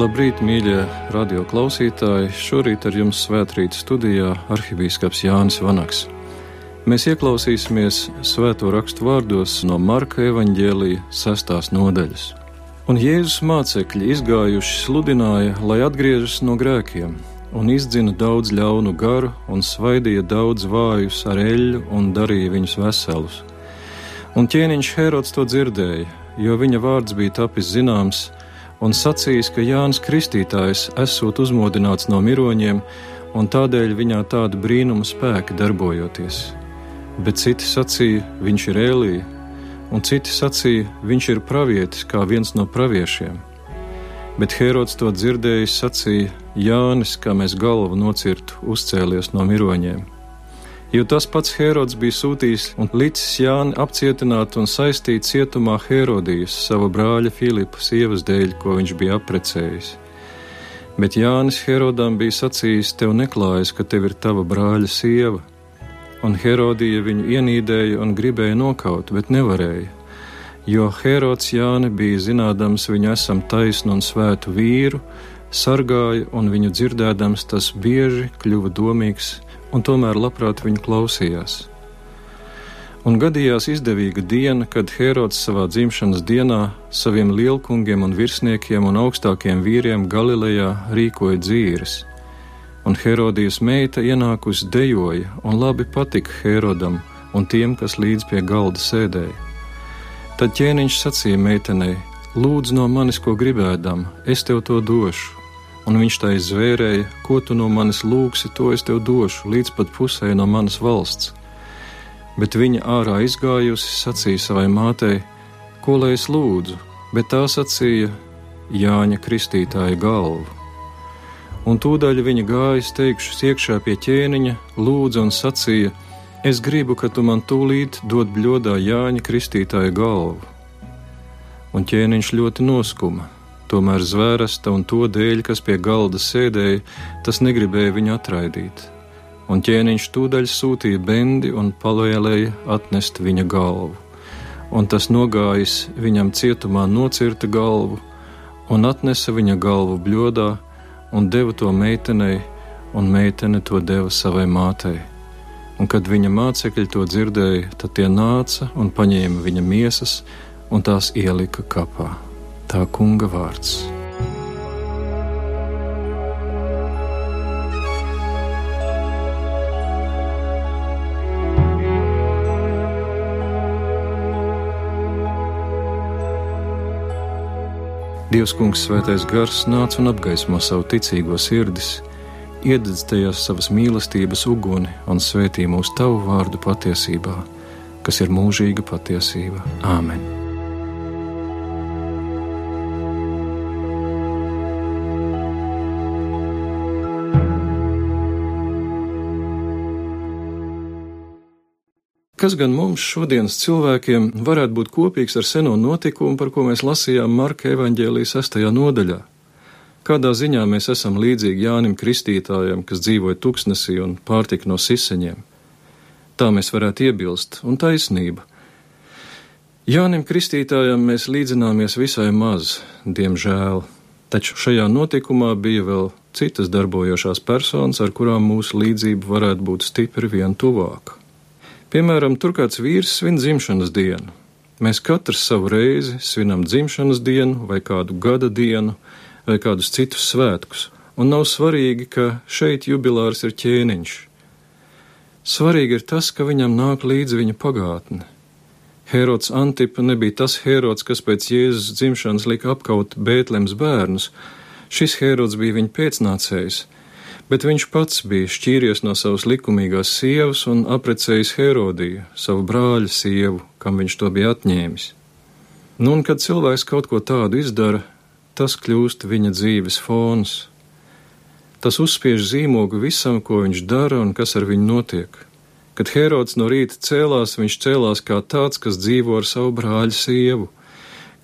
Labrīt, mīļie radio klausītāji! Šorīt ar jums svētkrīt studijā arhibīskaps Jānis Vanaks. Mēs ieklausīsimies svēto rakstu vārdos no Marka evaņģēlīja sestās nodaļas. Un Jēzus mācekļi izgājuši sludināja, lai atgriežas no grēkiem, un izdzina daudz ļaunu garu, un svaidīja daudz vājus ar eļļu un darīja viņus veselus. Un ķēniņš Herods to dzirdēja, jo viņa vārds bija tapis zināms un sacījis, ka Jānis Kristītājs esot uzmodināts no miroņiem, un tādēļ viņā tāda brīnuma spēki darbojoties. Bet citi sacīja, viņš ir ēlija, un citi sacīja, viņš ir pravietis, kā viens no praviešiem. Bet Herods to dzirdējis, sacīja, Jānis, kā mēs galvu nocirtu, uzcēlies no miroņiem jo tas pats Herods bija sūtījis un licis Jāni apcietināt un saistīt cietumā Herodijas, sava brāļa Filipa sievas dēļ, ko viņš bija apprecējis. Bet Jānis Herodam bija sacījis: Tev neklājas, ka tev ir tava brāļa sieva, un Herodija viņu ienīdēja un gribēja nokaut, bet nevarēja. Jo Herods Jāni bija zinādams viņu esam taisnu un svētu vīru, sargāja un viņu dzirdēdams tas bieži kļuva domīgs un tomēr labprāt viņu klausījās. Un gadījās izdevīga diena, kad Herods savā dzimšanas dienā saviem lielkungiem un virsniekiem un augstākiem vīriem Galilejā rīkoja dzīves. Un Herodijas meita ienākusi dejoja, un labi patika Herodam un tiem, kas līdz pie galda sēdēja. Tad ķēniņš sacīja meitenei: Lūdzu no manis, ko gribēdam, es tev to došu un viņš tai zvērēja, ko tu no manis lūgsi, to es tev došu, līdz pat pusē no manas valsts. Bet viņa ārā izgājusi, sacīja savai mātei, ko lai es lūdzu, bet tā sacīja Jāņa Kristītāja galvu. Un tūdaļ viņa gāja steigšus iekšā pie ķēniņa, lūdza un sacīja: Es gribu, ka tu man tūlīt dod bļodā Jāņa Kristītāja galvu. Un ķēniņš ļoti noskuma Tomēr zvērsta un to dēļ, kas pie galda sēdēja, tas negribēja viņu atraidīt. Un ķēniņš tūdaļ sūtīja bendi un palēlēja atnest viņa galvu. Un tas nogājis viņam cietumā nocirta galvu, un atnesa viņa galvu bļodā, un deva to meitenei, un meitene to deva savai mātei. Un kad viņa mācekļi to dzirdēja, tad tie nāca un paņēma viņa miesas un tās ielika kapā tā kunga vārds. Dievs, Kungs, Svētais Gars nāca un apgaismo savu ticīgo sirdis, iededz tajās savas mīlestības uguni un svētī mūsu tavu vārdu patiesībā, kas ir mūžīga patiesība. Āmen! Kas gan mums šodienas cilvēkiem varētu būt kopīgs ar seno notikumu, par ko mēs lasījām Marka evaņģēlijas sastajā nodaļā? Kādā ziņā mēs esam līdzīgi Jānim Kristītājam, kas dzīvoja tuksnesī un pārtika no siseņiem? Tā mēs varētu iebilst, un taisnība. Jānim Kristītājam mēs līdzināmies visai maz, diemžēl, taču šajā notikumā bija vēl citas darbojošās personas, ar kurām mūsu līdzība varētu būt stipri vien tuvāka. Piemēram, tur kāds vīrs svin dzimšanas dienu. Mēs katrs savu reizi svinam dzimšanas dienu, vai kādu gada dienu, vai kādus citus svētkus, un nav svarīgi, ka šeit jubilārs ir ķēniņš. Svarīgi ir tas, ka viņam nāk līdzi viņa pagātne. Herods Antipa nebija tas Herods, kas pēc Jēzus dzimšanas lika apkaut Bētlems bērnus. Šis Herods bija viņa pēcnācējs, bet viņš pats bija šķīries no savas likumīgās sievas un aprecējis Herodiju, savu brāļa sievu, kam viņš to bija atņēmis. Nu, un kad cilvēks kaut ko tādu izdara, tas kļūst viņa dzīves fons. Tas uzspiež zīmogu visam, ko viņš dara un kas ar viņu notiek. Kad Herods no rīta cēlās, viņš cēlās kā tāds, kas dzīvo ar savu brāļa sievu.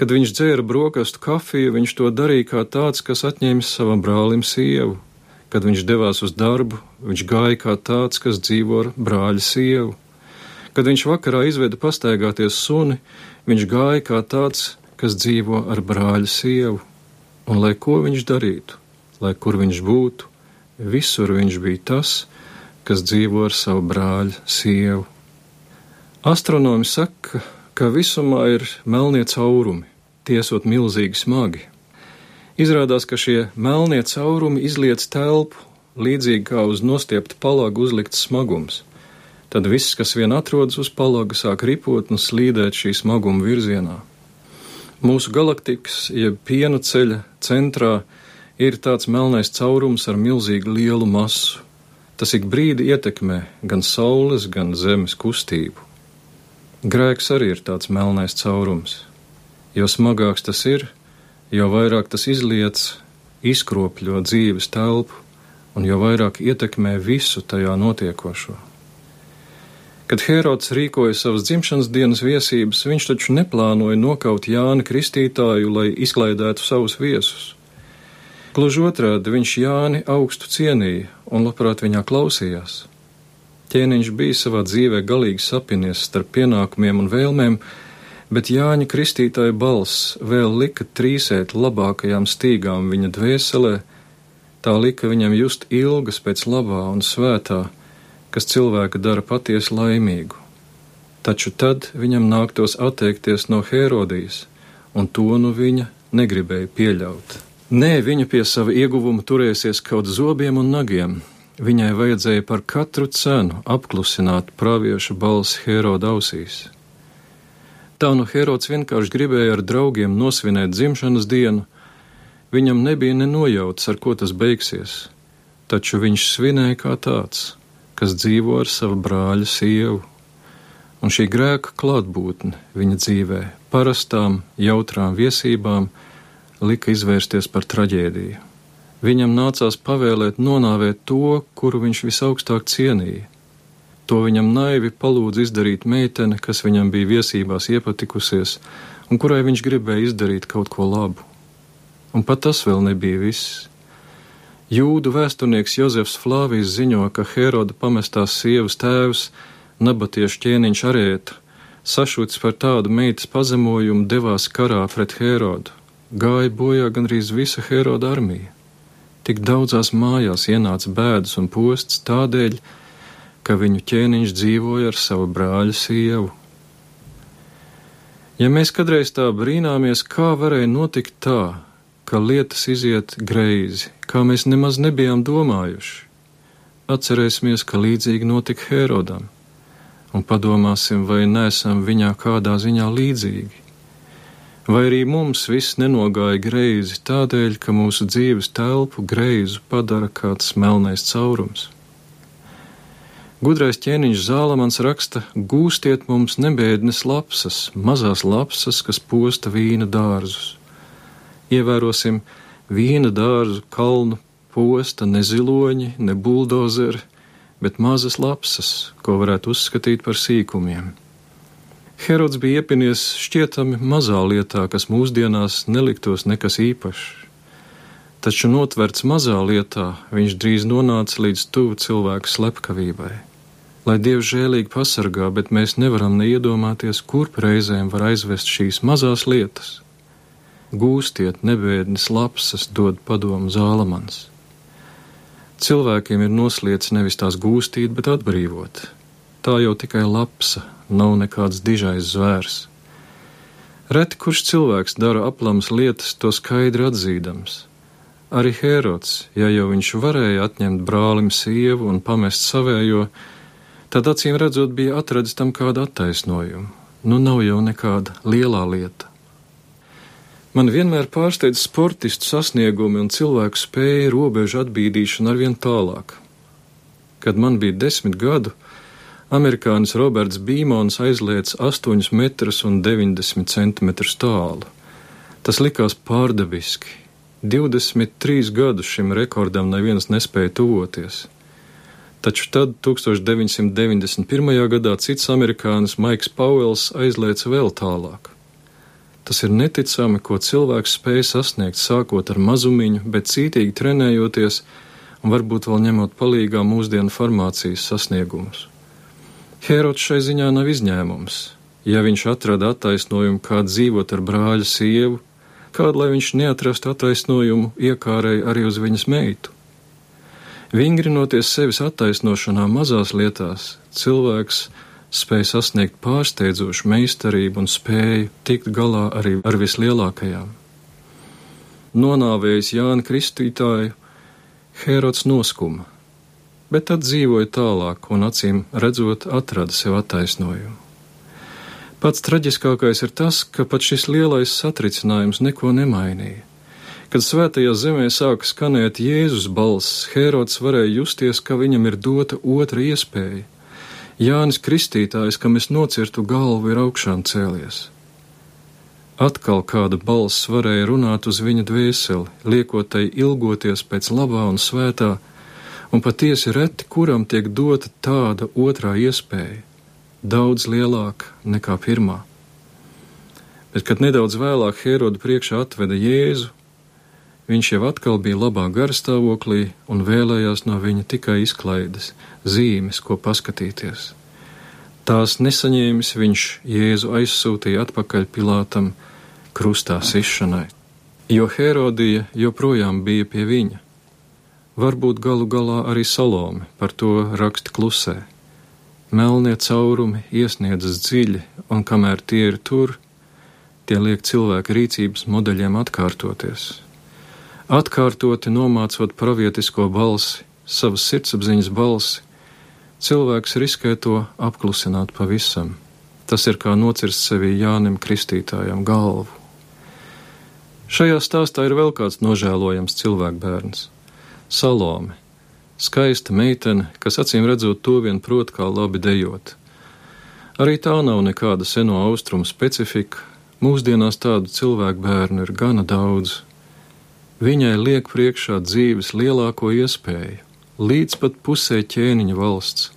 Kad viņš dzēra brokastu kafiju, viņš to darīja kā tāds, kas atņēmis savam brālim sievu. Kad viņš devās uz darbu, viņš gāja kā tāds, kas dzīvo ar brāļa sievu. Kad viņš vakarā izveda pastaigāties suni, viņš gāja kā tāds, kas dzīvo ar brāļa sievu. Un lai ko viņš darītu, lai kur viņš būtu, visur viņš bija tas, kas dzīvo ar savu brāļu sievu. Astronomi saka, ka visumā ir melnie caurumi, tiesot milzīgi smagi. Izrādās, ka šie melnie caurumi izliec telpu, līdzīgi kā uz nostiepta palaga uzlikts smagums. Tad viss, kas vien atrodas uz palaga, sāk ripot un slīdēt šī smaguma virzienā. Mūsu galaktikas, jeb piena ceļa centrā, ir tāds melnais caurums ar milzīgu lielu masu. Tas ik brīdi ietekmē gan saules, gan zemes kustību. Grēks arī ir tāds melnais caurums. Jo smagāks tas ir, jo vairāk tas izliec, izkropļo dzīves telpu un jo vairāk ietekmē visu tajā notiekošo. Kad Herods rīkoja savas dzimšanas dienas viesības, viņš taču neplānoja nokaut Jāni Kristītāju, lai izklaidētu savus viesus. Gluži otrādi, viņš Jāni augstu cienīja un labprāt viņā klausījās. Ķēniņš bija savā dzīvē galīgi sapinies starp pienākumiem un vēlmēm, bet Jāņa Kristītāja balss vēl lika trīsēt labākajām stīgām viņa dvēselē, tā lika viņam just ilgas pēc labā un svētā, kas cilvēku dara patiesi laimīgu. Taču tad viņam nāktos atteikties no Herodijas, un to nu viņa negribēja pieļaut. Nē, viņa pie sava ieguvuma turēsies kaut zobiem un nagiem. Viņai vajadzēja par katru cenu apklusināt pravieša balsi Heroda ausīs. Tā nu Herods vienkārši gribēja ar draugiem nosvinēt dzimšanas dienu, viņam nebija nenojauts, ar ko tas beigsies, taču viņš svinēja kā tāds kas dzīvo ar savu brāļa sievu, un šī grēka klātbūtne viņa dzīvē, parastām, jautrām viesībām, lika izvērsties par traģēdiju. Viņam nācās pavēlēt nonāvēt to, kuru viņš visaugstāk cienīja. To viņam naivi palūdza izdarīt meitene, kas viņam bija viesībās iepatikusies, un kurai viņš gribēja izdarīt kaut ko labu. Un pat tas vēl nebija viss. Jūdu vēsturnieks Jozefs Flāvijs ziņo, ka Heroda pamestās sievas tēvs, nabatiešu ķēniņš Arēta, sašuts par tādu meitas pazemojumu, devās karā pret Herodu. Gāja bojā gandrīz visa Heroda armija. Tik daudzās mājās ienāca bēdas un posts tādēļ, ka viņu ķēniņš dzīvoja ar savu brāļa sievu. Ja mēs kādreiz tā brīnāmies, kā varēja notikt tā, ka lietas iziet greizi, kā mēs nemaz nebijām domājuši. Atcerēsimies, ka līdzīgi notika Herodam, un padomāsim, vai nesam viņā kādā ziņā līdzīgi. Vai arī mums viss nenogāja greizi tādēļ, ka mūsu dzīves telpu greizu padara kāds melnais caurums. Gudrais ķēniņš Zālamans raksta: Gūstiet mums nebēdnes lapsas, mazās lapsas, kas posta vīna dārzus ievērosim viena dārzu kalnu posta, ne ziloņi, ne buldozeri, bet mazas lapsas, ko varētu uzskatīt par sīkumiem. Herods bija iepinies šķietami mazā lietā, kas mūsdienās neliktos nekas īpašs. Taču notverts mazā lietā, viņš drīz nonāca līdz tuvu cilvēku slepkavībai. Lai Dievs žēlīgi pasargā, bet mēs nevaram neiedomāties, kurp reizēm var aizvest šīs mazās lietas gūstiet nebēdnes lapsas, dod padomu zālamans. Cilvēkiem ir noslēdz nevis tās gūstīt, bet atbrīvot. Tā jau tikai lapsa, nav nekāds dižais zvērs. Reti kurš cilvēks dara aplams lietas, to skaidri atzīdams. Arī Hērods, ja jau viņš varēja atņemt brālim sievu un pamest savējo, tad acīm redzot bija atradis tam kādu attaisnojumu. Nu nav jau nekāda lielā lieta. Man vienmēr pārsteidz sportistu sasniegumi un cilvēku spēja robežu atbīdīšanu arvien tālāk. Kad man bija desmit gadu, amerikānis Roberts Bīmons aizliec 8 metrus un 90 centimetrus tālu. Tas likās pārdabiski. 23 gadus šim rekordam neviens nespēja tuvoties. Taču tad, 1991. gadā, cits amerikānis Maiks Pauels aizlieca vēl tālāk. Tas ir neticami, ko cilvēks spēj sasniegt sākot ar mazumiņu, bet cītīgi trenējoties un varbūt vēl ņemot palīgā mūsdienu farmācijas sasniegumus. Herods šai ziņā nav izņēmums. Ja viņš atrada attaisnojumu, kā dzīvot ar brāļa sievu, kādu, lai viņš neatrastu attaisnojumu iekārēji arī uz viņas meitu. Vingrinoties sevis attaisnošanā mazās lietās, cilvēks spēja sasniegt pārsteidzošu meistarību un spēju tikt galā arī ar vislielākajām. Nonāvējis Jāni Kristītāju, Herods noskuma, bet tad dzīvoja tālāk un acīm redzot atrada sev attaisnojumu. Pats traģiskākais ir tas, ka pat šis lielais satricinājums neko nemainīja. Kad svētajā zemē sāka skanēt Jēzus balss, Hērods varēja justies, ka viņam ir dota otra iespēja. Jānis Kristītājs, kam es nocirtu galvu, ir augšām cēlies. Atkal kāda balss varēja runāt uz viņa dvēseli, liekot tai ilgoties pēc labā un svētā, un patiesi reti kuram tiek dota tāda otrā iespēja daudz lielāka nekā pirmā. Bet, kad nedaudz vēlāk Heroda priekšā atveda Jēzu, viņš jau atkal bija labā garstāvoklī un vēlējās no viņa tikai izklaides, zīmes, ko paskatīties. Tās nesaņēmis viņš Jēzu aizsūtīja atpakaļ Pilātam krustā sišanai, jo Herodija joprojām bija pie viņa. Varbūt galu galā arī Salome par to raksta klusē. Melnie caurumi iesniedzas dziļi, un kamēr tie ir tur, tie liek cilvēka rīcības modeļiem atkārtoties. Atkārtoti nomācot pravietisko balsi, savas sirdsapziņas balsi, cilvēks riskē to apklusināt pavisam. Tas ir kā nocirst sevī Jānim Kristītājam galvu. Šajā stāstā ir vēl kāds nožēlojams cilvēkbērns - Salome Skaista meitene, kas acīm redzot to vien prot, kā labi dejot. Arī tā nav nekāda seno austrumu specifika, mūsdienās tādu cilvēku bērnu ir gana daudz. Viņai liek priekšā dzīves lielāko iespēju, līdz pat pusē ķēniņa valsts.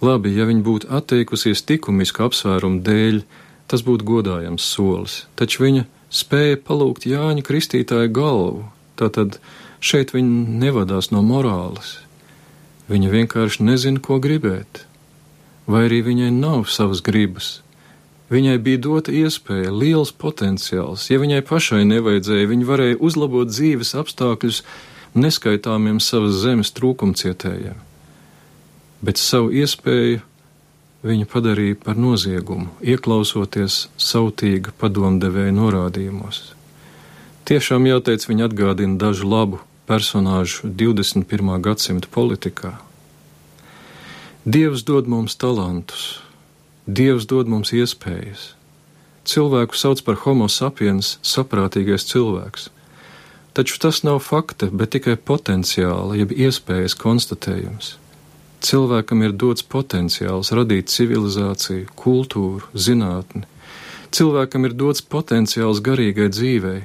Labi, ja viņa būtu atteikusies likumisku apsvērumu dēļ, tas būtu godājams solis, taču viņa spēja palūgt Jāņa Kristītāja galvu, tātad šeit viņa nevadās no morāles, Viņa vienkārši nezina, ko gribēt, vai arī viņai nav savas gribas. Viņai bija dota iespēja, liels potenciāls. Ja viņai pašai nevajadzēja, viņa varēja uzlabot dzīves apstākļus neskaitāmiem savas zemes trūkumcietējiem. Bet savu iespēju viņa padarīja par noziegumu, ieklausoties sautīga padomdevēja norādījumos. Tiešām jāteic, viņa atgādina dažu labu personāžu 21. gadsimta politikā. Dievs dod mums talantus, Dievs dod mums iespējas. Cilvēku sauc par homo sapiens, saprātīgais cilvēks. Taču tas nav fakta, bet tikai potenciāla, jeb iespējas konstatējums. Cilvēkam ir dots potenciāls radīt civilizāciju, kultūru, zinātni. Cilvēkam ir dots potenciāls garīgai dzīvei,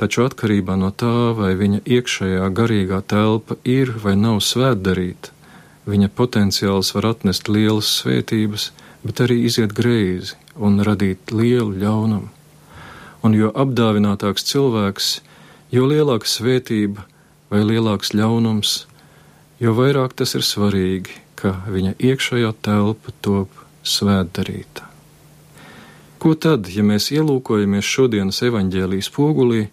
taču atkarībā no tā, vai viņa iekšējā garīgā telpa ir vai nav svētdarīta, viņa potenciāls var atnest lielas svētības, bet arī iziet greizi un radīt lielu ļaunumu. Un jo apdāvinātāks cilvēks, jo lielāka svētība vai lielāks ļaunums, jo vairāk tas ir svarīgi, ka viņa iekšējā telpa top svētdarīta. Ko tad, ja mēs ielūkojamies šodienas evaņģēlijas pogulī,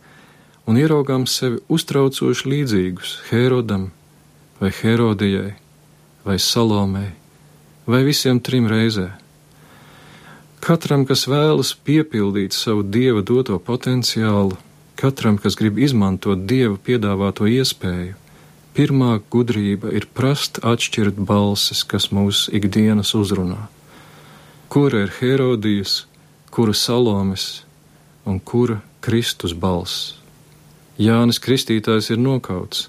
un ieraugām sevi uztraucoši līdzīgus Herodam, vai Herodijai, vai Salomei, vai visiem trim reizē. Katram, kas vēlas piepildīt savu dieva doto potenciālu, katram, kas grib izmantot dieva piedāvāto iespēju, pirmā gudrība ir prast atšķirt balsis, kas mūs ikdienas uzrunā. Kura ir Herodijas, kura Salomes un kura Kristus balss? Jānis Kristītājs ir nokauts.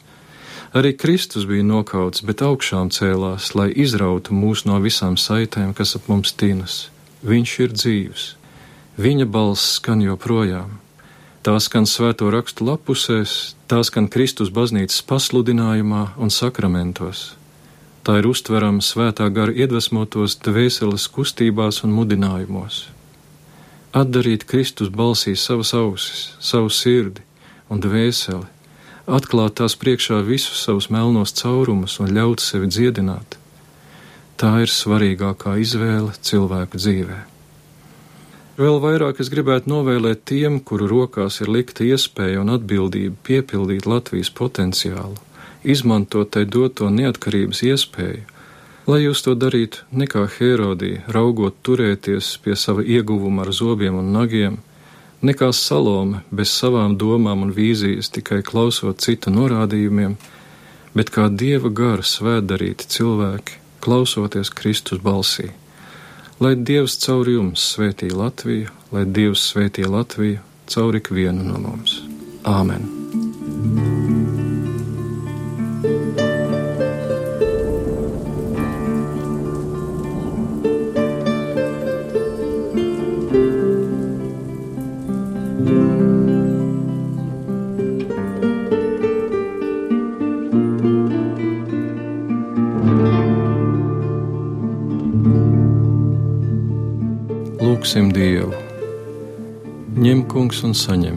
Arī Kristus bija nokauts, bet augšām cēlās, lai izrautu mūs no visām saitēm, kas ap mums tinas. Viņš ir dzīvs, viņa balss skan joprojām. Tā skan svēto rakstu lapusēs, tā skan Kristus baznīcas pasludinājumā un sakramentos. Tā ir uztverama svētā gara iedvesmotos dvēseles kustībās un mudinājumos. Atdarīt Kristus balsī savas ausis, savu sirdi, un dvēseli, atklāt tās priekšā visus savus melnos caurumus un ļaut sevi dziedināt. Tā ir svarīgākā izvēle cilvēku dzīvē. Vēl vairāk es gribētu novēlēt tiem, kuru rokās ir likta iespēja un atbildība piepildīt Latvijas potenciālu, izmantot tai doto neatkarības iespēju, lai jūs to darītu ne kā Herodija, raugot turēties pie sava ieguvuma ar zobiem un nagiem, ne kā salome bez savām domām un vīzijas tikai klausot citu norādījumiem, bet kā dieva gara svētdarīti cilvēki, klausoties Kristus balsī. Lai Dievs caur jums svētī Latviju, lai Dievs svētī Latviju caur ikvienu no mums. Āmen! Ņem kungs un saņem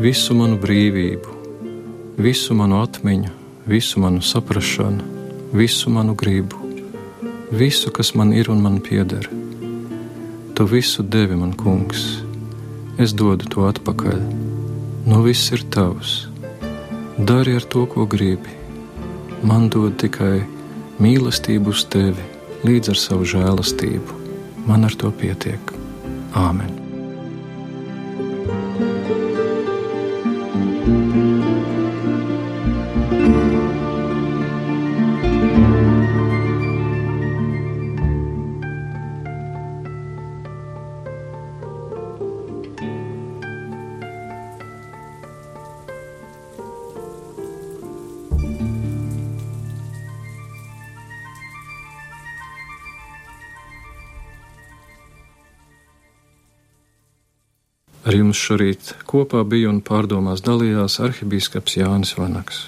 visu manu brīvību, visu manu atmiņu, visu manu saprašanu, visu manu gribu, visu, kas man ir un man pieder. Tu visu devi man, kungs, es dodu to atpakaļ. Nu viss ir tavs. Dari ar to, ko gribi. Man dod tikai mīlestību uz tevi, līdz ar savu žēlastību man ar to pietiek. Āmen! Ar jums šorīt kopā bija un pārdomās dalījās arhibīskaps Jānis Vanaks.